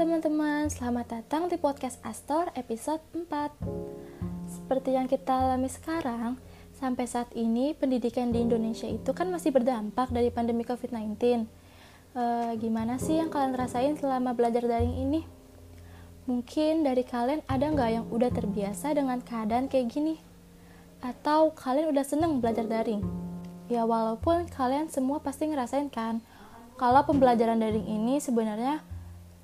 teman-teman, selamat datang di podcast Astor episode 4 Seperti yang kita alami sekarang, sampai saat ini pendidikan di Indonesia itu kan masih berdampak dari pandemi COVID-19 e, Gimana sih yang kalian rasain selama belajar daring ini? Mungkin dari kalian ada nggak yang udah terbiasa dengan keadaan kayak gini? Atau kalian udah seneng belajar daring? Ya walaupun kalian semua pasti ngerasain kan, kalau pembelajaran daring ini sebenarnya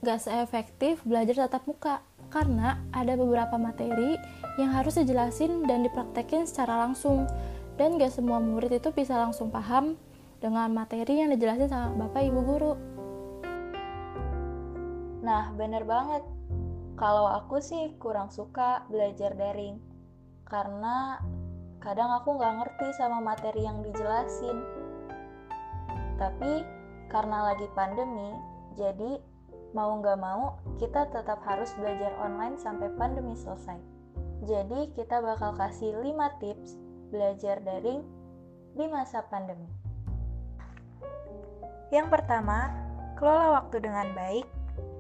gak seefektif belajar tatap muka karena ada beberapa materi yang harus dijelasin dan dipraktekin secara langsung. Dan gak semua murid itu bisa langsung paham dengan materi yang dijelasin sama bapak ibu guru. Nah bener banget. Kalau aku sih kurang suka belajar daring karena kadang aku gak ngerti sama materi yang dijelasin. Tapi karena lagi pandemi jadi mau nggak mau, kita tetap harus belajar online sampai pandemi selesai. Jadi, kita bakal kasih 5 tips belajar daring di masa pandemi. Yang pertama, kelola waktu dengan baik.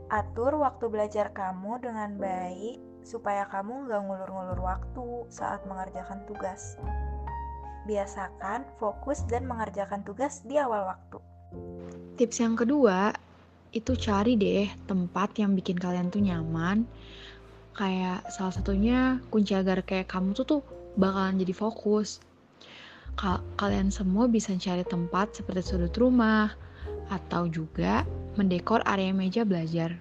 Atur waktu belajar kamu dengan baik supaya kamu nggak ngulur-ngulur waktu saat mengerjakan tugas. Biasakan fokus dan mengerjakan tugas di awal waktu. Tips yang kedua, itu cari deh tempat yang bikin kalian tuh nyaman. Kayak salah satunya kunci agar kayak kamu tuh tuh bakalan jadi fokus. Ka kalian semua bisa cari tempat seperti sudut rumah atau juga mendekor area meja belajar.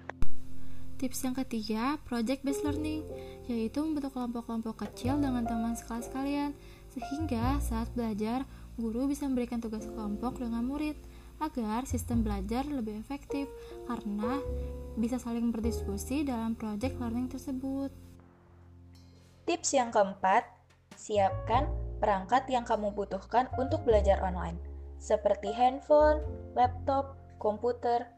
Tips yang ketiga, project based learning, yaitu membentuk kelompok-kelompok kecil dengan teman sekelas kalian, sehingga saat belajar, guru bisa memberikan tugas kelompok dengan murid agar sistem belajar lebih efektif karena bisa saling berdiskusi dalam project learning tersebut. Tips yang keempat, siapkan perangkat yang kamu butuhkan untuk belajar online, seperti handphone, laptop, komputer,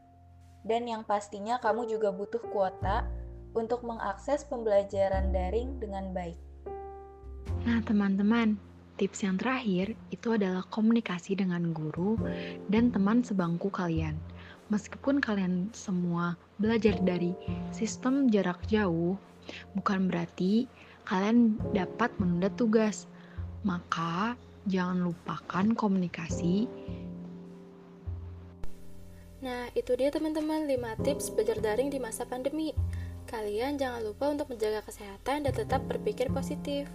dan yang pastinya kamu juga butuh kuota untuk mengakses pembelajaran daring dengan baik. Nah, teman-teman, Tips yang terakhir itu adalah komunikasi dengan guru dan teman sebangku kalian. Meskipun kalian semua belajar dari sistem jarak jauh, bukan berarti kalian dapat menunda tugas. Maka, jangan lupakan komunikasi. Nah, itu dia teman-teman 5 tips belajar daring di masa pandemi. Kalian jangan lupa untuk menjaga kesehatan dan tetap berpikir positif.